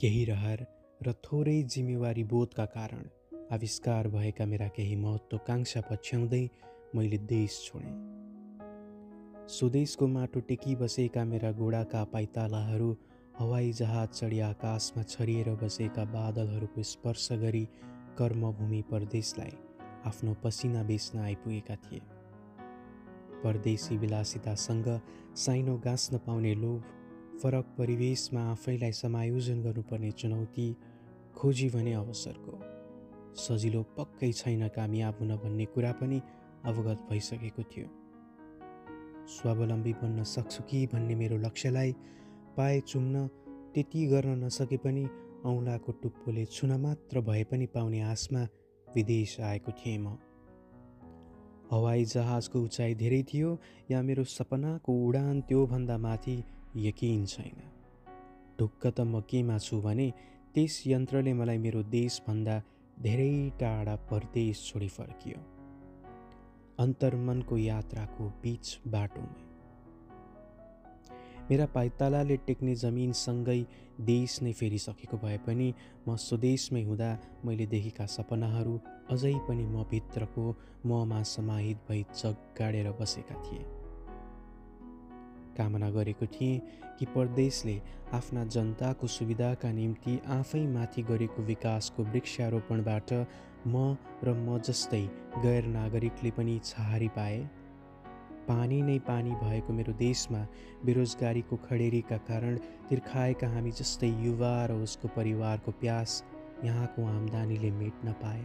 केही रहर र थोरै जिम्मेवारी बोधका कारण आविष्कार भएका मेरा केही महत्त्वकाङ्क्षा पछ्याउँदै मैले देश छोडेँ। स्वदेशको माटो टेकी बसेका मेरा गोडाका पाइतालाहरू हवाई जहाज चढी आकाशमा छरिएर बसेका बादलहरूको स्पर्श गरी कर्मभूमि परदेशलाई आफ्नो पसिना बेच्न आइपुगेका थिए। परदेशी विलासितासँग साइनो गाँच्न पाउने लोभ फरक परिवेशमा आफैलाई समायोजन गर्नुपर्ने चुनौती खोजी भने अवसरको सजिलो पक्कै छैन कामयाब हुन भन्ने कुरा पनि अवगत भइसकेको थियो। स्वावलम्बी बन्न सक्छु कि भन्ने मेरो लक्ष्यलाई पाए चुम्न त्यति गर्न नसके पनि औँलाको टुप्पोले छुन मात्र भए पनि पाउने आशमा विदेश आएको थिएँ म। हवाई जहाजको उचाइ धेरै थियो या मेरो सपनाको उडान त्योभन्दा माथि यकिन छैन। ढुक्क त म केमा छु भने त्यस यन्त्रले मलाई मेरो देशभन्दा धेरै टाढा परदेश छोडी फर्कियो। अन्तर्मनको यात्राको बिच बाटोमै। मेरा पाइतालाले टेक्ने जमिनसँगै देश नै फेरिसकेको भए पनि म स्वदेशमै हुँदा मैले देखेका सपनाहरू अझै पनि म भित्रको ममा समाहित भई जग बसेका थिए। कामना गरेको थिएँ कि परदेशले आफ्ना जनताको सुविधाका निम्ति आफै माथि गरेको विकासको वृक्षारोपणबाट म र म जस्तै गैर नागरिकले पनि छहारी पाए। पानी नै पानी भएको मेरो देशमा बेरोजगारीको खडेरीका कारण तिर्खाएका हामी जस्तै युवा र उसको परिवारको प्यास यहाँको आम्दानीले मेट्न पाए।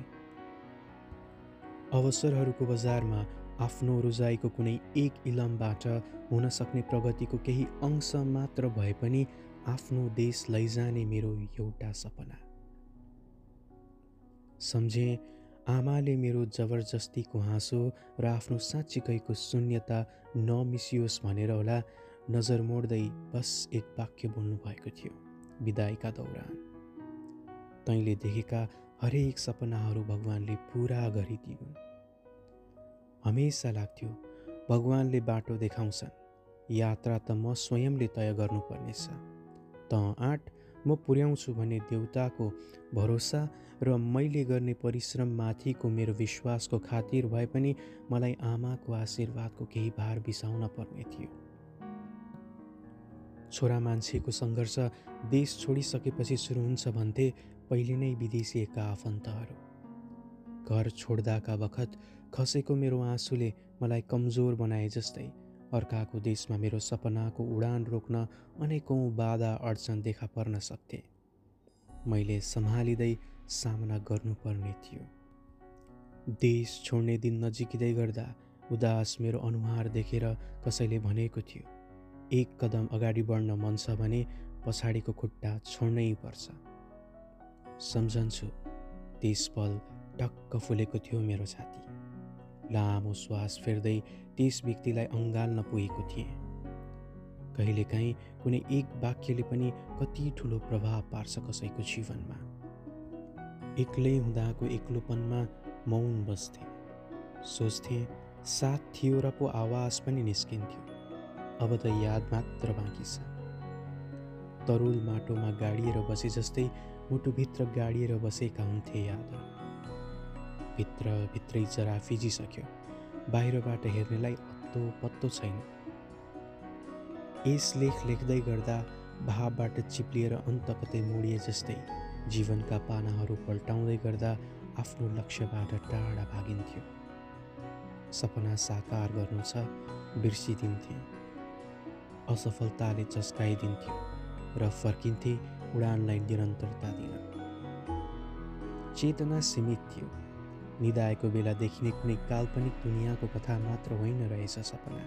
अवसरहरूको बजारमा आफ्नो रोजाइको कुनै एक इलमबाट हुन सक्ने प्रगतिको केही अंश मात्र भए पनि आफ्नो देश लैजाने मेरो एउटा सपना। सम्झे आमाले मेरो जबरजस्तीको हाँसो र आफ्नो साँच्चीकैको शून्यता नमिसियोस् भनेर होला नजर मोड्दै बस एक वाक्य बोल्नुभएको थियो विदाईका दौरान। तैँले देखेका हरेक सपनाहरू भगवान्ले पुरा गरिदिउन् हमेसा लाग्थ्यो भगवान्ले बाटो देखाउँछन्। यात्रा त म स्वयंले तय गर्नुपर्नेछ। त आँट म पुर्याउँछु भन्ने देउताको भरोसा र मैले गर्ने परिश्रममाथिको मेरो विश्वासको खातिर भए पनि मलाई आमाको आशीर्वादको केही भार बिसाउन पर्ने थियो। छोरा मान्छेको सङ्घर्ष देश छोडिसकेपछि सुरु हुन्छ भन्थे पहिले नै विदेशिएका आफन्तहरू। घर छोड्दाका बखत खसेको मेरो आँसुले मलाई कमजोर बनाए जस्तै अर्काको देशमा मेरो सपनाको उडान रोक्न अनेकौँ बाधा अडचन देखा पर्न सक्थे। मैले सम्हालिँदै सामना गर्नुपर्ने थियो। देश छोड्ने दिन नजिकिँदै गर्दा उदास मेरो अनुहार देखेर कसैले भनेको थियो एक कदम अगाडि बढ्न मन छ भने पछाडिको खुट्टा छोड्नै पर्छ। सम्झन्छु त्यस पल टक्क फुलेको थियो मेरो छाती। लामो श्वास फेर्दै त्यस व्यक्तिलाई अँगाल्न पुगेको थिएँ। कहिलेकाहीँ कुनै एक वाक्यले पनि कति ठुलो प्रभाव पार्छ कसैको जीवनमा। एक्लै हुँदाको एक्लोपनमा मौन बस्थे। सोच्थे साथ थियो र पो आवाज पनि निस्किन्थ्यो। अब त याद मात्र बाँकी छ। तरुल माटोमा गाडिएर बसे जस्तै मुटुभित्र गाडिएर बसेका हुन्थे यादहरू। भित्रभित्रै जरा फिजिसक्यो। बाहिरबाट हेर्नेलाई अत्तो पत्तो छैन। यस लेख लेख्दै गर्दा भावबाट चिप्लिएर अन्त कतै मोडिए जस्तै जीवनका पानाहरू पल्टाउँदै गर्दा आफ्नो लक्ष्यबाट टाढा भागिन्थ्यो। सपना साकार गर्नु छ बिर्सिदिन्थे असफलताले चस्काइदिन्थ्यो र फर्किन्थे उडानलाई निरन्तरता दिन। चेतना सीमित थियो। निदाएको बेला देखिने कुनै काल्पनिक दुनियाँको कथा मात्र होइन रहेछ सपना।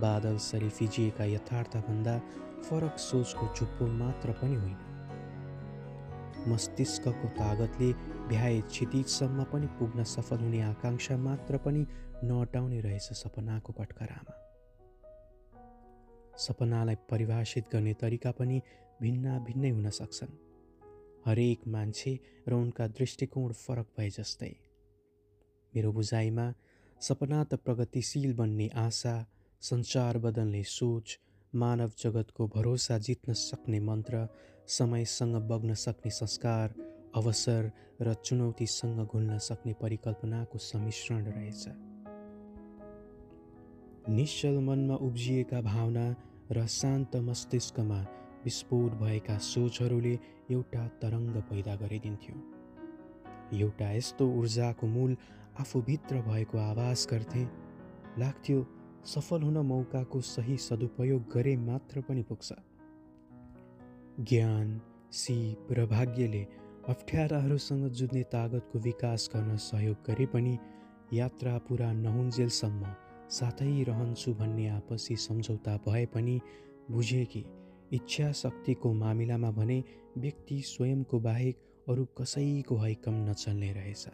बादल सरी फिजिएका यथार्थभन्दा फरक सोचको चुप्पो मात्र पनि होइन। मस्तिष्कको तागतले भ्याए क्षितिजसम्म पनि पुग्न सफल हुने आकाङ्क्षा मात्र पनि नअटाउने रहेछ सपनाको पटकरामा। सपनालाई परिभाषित गर्ने तरिका पनि भिन्न भिन्नै हुन सक्छन्। हरेक मान्छे र उनका दृष्टिकोण फरक भए जस्तै। मेरो बुझाइमा सपना त प्रगतिशील बन्ने आशा सञ्चार बदल्ने सोच मानव जगतको भरोसा जित्न सक्ने मन्त्र समयसँग बग्न सक्ने संस्कार अवसर र चुनौतीसँग घुल्न सक्ने परिकल्पनाको सम्मिश्रण रहेछ। निश्चल मनमा उब्जिएका भावना र शान्त मस्तिष्कमा विस्फोट भएका सोचहरूले एउटा तरङ्ग पैदा गरिदिन्थ्यो। एउटा यस्तो ऊर्जाको मूल आफूभित्र भएको आवाज गर्थे लाग्थ्यो सफल हुन मौकाको सही सदुपयोग गरे मात्र पनि पुग्छ। ज्ञान सिप र भाग्यले अप्ठ्याराहरूसँग जुझ्ने तागतको विकास गर्न सहयोग गरे पनि यात्रा पुरा नहुन्जेलसम्म साथै रहन्छु भन्ने आपसी सम्झौता भए पनि बुझे कि इच्छा शक्तिको मामिलामा भने व्यक्ति स्वयंको बाहेक अरू कसैको हैकम नचल्ने रहेछ।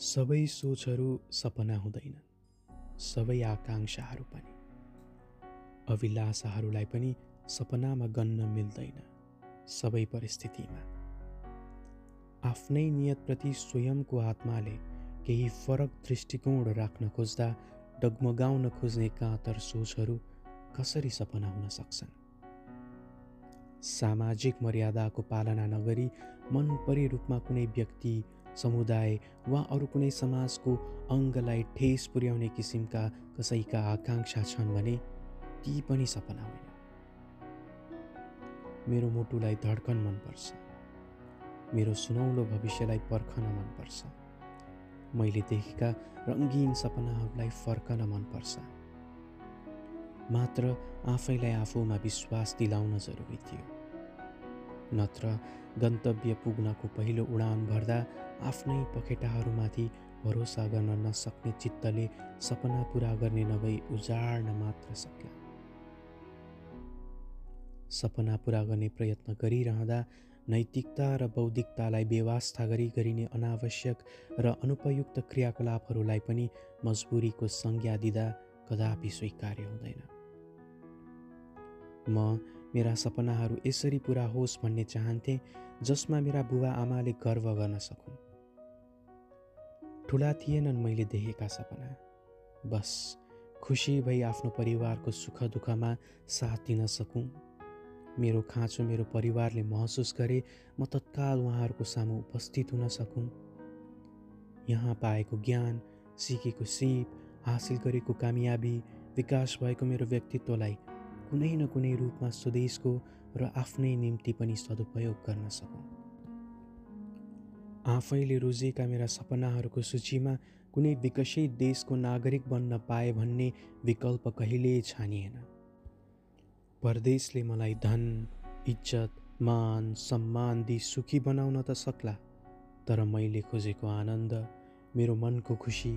सबै सोचहरू सपना हुँदैनन्। सबै आकाङ्क्षाहरू पनि। अभिलाषाहरूलाई पनि सपनामा गन्न मिल्दैन सबै परिस्थितिमा। आफ्नै नियतप्रति स्वयंको आत्माले केही फरक दृष्टिकोण राख्न खोज्दा डगमगाउन खोज्ने काँतर सोचहरू कसरी सपना हुन सक्छन्? सामाजिक मर्यादाको पालना नगरी मन परे रूपमा कुनै व्यक्ति समुदाय वा अरू कुनै समाजको अङ्गलाई ठेस पुर्याउने किसिमका कसैका आकाङ्क्षा छन् भने ती पनि सपना होइन। मेरो मुटुलाई धड्कन मनपर्छ। मेरो सुनौलो भविष्यलाई पर्खन मनपर्छ। मैले देखेका रङ्गीन सपनाहरूलाई फर्कन मनपर्छ। मात्र आफैलाई आफूमा विश्वास दिलाउन जरुरी थियो। नत्र गन्तव्य पुग्नको पहिलो उडान भर्दा आफ्नै पखेटाहरूमाथि भरोसा गर्न नसक्ने चित्तले सपना पुरा गर्ने नभई उजाड्न मात्र सक्ला। सपना पुरा गर्ने प्रयत्न गरिरहँदा नैतिकता र बौद्धिकतालाई बेवास्ता गरी गरिने अनावश्यक र अनुपयुक्त क्रियाकलापहरूलाई पनि मजबुरीको संज्ञा दिँदा कदापि स्वीकार्य हुँदैन। म मेरा सपनाहरू यसरी पुरा होस् भन्ने चाहन्थेँ जसमा मेरा बुबा आमाले गर्व गर्न सकुन्। ठुला थिएनन् मैले देखेका सपना। बस खुसी भई आफ्नो परिवारको सुख दुःखमा साथ दिन सकौँ। मेरो खाँचो मेरो परिवारले महसुस गरे म तत्काल उहाँहरूको सामु उपस्थित हुन सकौँ। यहाँ पाएको ज्ञान सिकेको सिप हासिल गरेको कामयाबी विकास भएको मेरो व्यक्तित्वलाई कुनै न कुनै रूपमा स्वदेशको र आफ्नै निम्ति पनि सदुपयोग गर्न सकौँ। आफैले रोजेका मेरा सपनाहरूको सूचीमा कुनै विकसित देशको नागरिक बन्न पाए भन्ने विकल्प कहिल्यै छानिएन। परदेशले मलाई धन इज्जत मान सम्मान दि सुखी बनाउन त सक्ला तर मैले खोजेको आनन्द मेरो मनको खुसी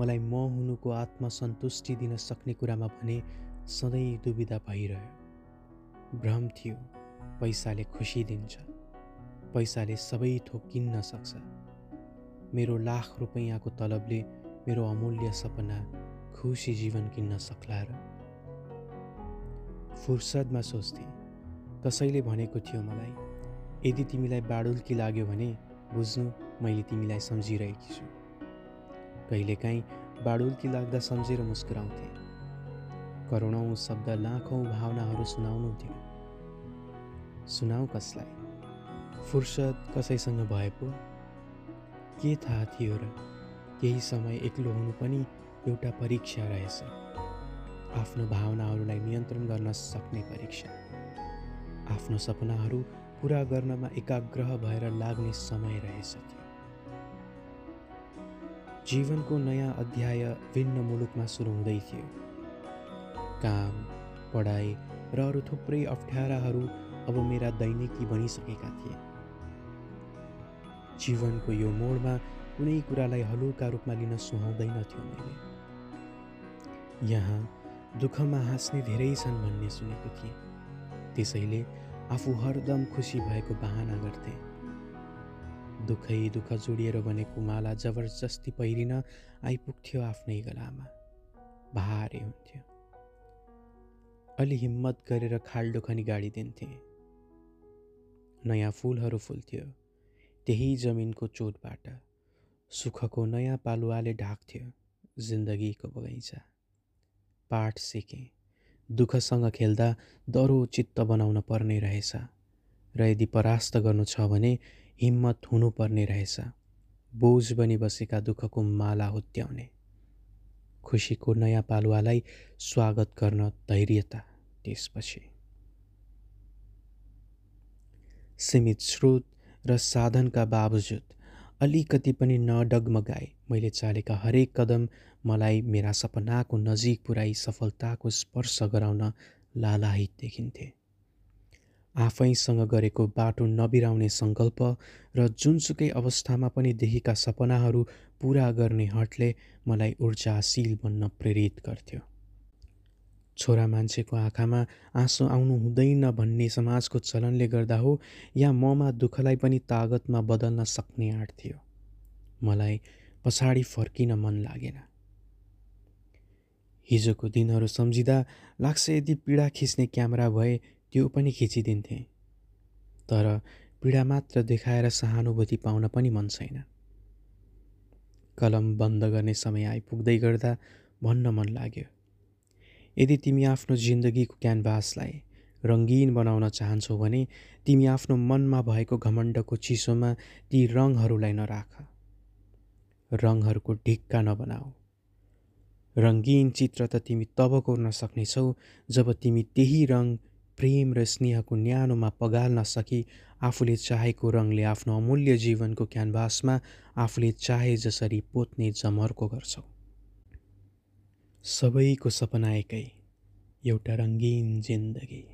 मलाई म हुनुको आत्मसन्तुष्टि दिन सक्ने कुरामा भने सधैँ दुविधा भइरह्यो। भ्रम थियो पैसाले खुसी दिन्छ पैसाले सबै थोक किन्न सक्छ। मेरो लाख रुपियाँको तलबले मेरो अमूल्य सपना खुसी जीवन किन्न सक्ला र फुर्सदमा सोच्थे कसैले भनेको थियो मलाई यदि तिमीलाई बाडुल्की लाग्यो भने बुझ्नु मैले तिमीलाई सम्झिरहेकी छु। कहिलेकाहीँ बाडुल्की लाग्दा सम्झेर मुस्कुराउँथे। करोडौँ शब्द लाखौँ भावनाहरू सुनाउनु थियो सुनाऊ कसलाई। फुर्सद कसैसँग भए पो? के थाहा थियो र केही समय एक्लो हुनु पनि एउटा परीक्षा रहेछ। आफ्नो भावनाहरूलाई नियन्त्रण गर्न सक्ने परीक्षा। आफ्नो सपनाहरू पुरा गर्नमा एकाग्रह भएर लाग्ने समय रहेछ त्यो। जीवनको नयाँ अध्याय भिन्न मुलुकमा सुरु हुँदै थियो। काम पढाइ र अरू थुप्रै अप्ठ्याराहरू अब मेरा दैनिकी बनिसकेका थिए। जीवनको यो मोडमा कुनै कुरालाई हलुका रूपमा लिन सुहाउँदैन थियो मैले। यहाँ दुःखमा हाँस्ने धेरै छन् भन्ने सुनेको थिएँ। त्यसैले आफू हरदम खुसी भएको बहाना गर्थे। दुःखै दुःख जोडिएर बनेको माला जबरजस्ती पहिरिन आइपुग्थ्यो आफ्नै गलामा। भारे हुन्थ्यो। अलि हिम्मत गरेर खाल्डो खनी गाडी दिन्थे। नयाँ फुलहरू फुल्थ्यो त्यही जमिनको चोटबाट। सुखको नयाँ पालुवाले ढाक्थ्यो जिन्दगीको बगैँचा। पाठ सिकेँ दुःखसँग खेल्दा दह्रो चित्त बनाउन पर्ने रहेछ र यदि परास्त गर्नु छ भने हिम्मत हुनुपर्ने रहेछ। बोझ बनी बसेका दुःखको माला हुत्याउने। खुसीको नयाँ पालुवालाई स्वागत गर्न धैर्यता त्यसपछि। सीमित स्रोत र साधनका बावजुद अलिकति पनि नडगमगाए मैले चालेका हरेक कदम मलाई मेरा सपनाको नजिक पुर्याई सफलताको स्पर्श गराउन लालाहित देखिन्थे। आफैसँग गरेको बाटो नबिराउने सङ्कल्प र जुनसुकै अवस्थामा पनि देखेका सपनाहरू पुरा गर्ने हटले मलाई ऊर्जाशील बन्न प्रेरित गर्थ्यो। छोरा मान्छेको आँखामा आँसु आउनु हुँदैन भन्ने समाजको चलनले गर्दा हो या ममा दुःखलाई पनि तागतमा बदल्न सक्ने आँट थियो। मलाई पछाडि फर्किन मन लागेन। हिजोको दिनहरू सम्झिँदा लाग्छ यदि पीडा खिच्ने क्यामेरा भए त्यो पनि खिचिदिन्थे। तर पीडा मात्र देखाएर सहानुभूति पाउन पनि मन छैन। कलम बन्द गर्ने समय आइपुग्दै गर्दा भन्न मन लाग्यो। यदि तिमी आफ्नो जिन्दगीको क्यानभासलाई रङ्गीन बनाउन चाहन्छौ भने तिमी आफ्नो मनमा भएको घमण्डको चिसोमा ती रङहरूलाई नराख। रङहरूको ढिक्का नबनाऊ। रङ्गीन चित्र त तिमी तब कोर्न सक्नेछौ जब तिमी त्यही रङ प्रेम र स्नेहको न्यानोमा पगाल्न सकी आफूले चाहेको रङले आफ्नो अमूल्य जीवनको क्यानभासमा आफूले चाहे जसरी पोत्ने जमर्को गर्छौ। सबैको सपना एकै एउटा रङ्गीन जिन्दगी।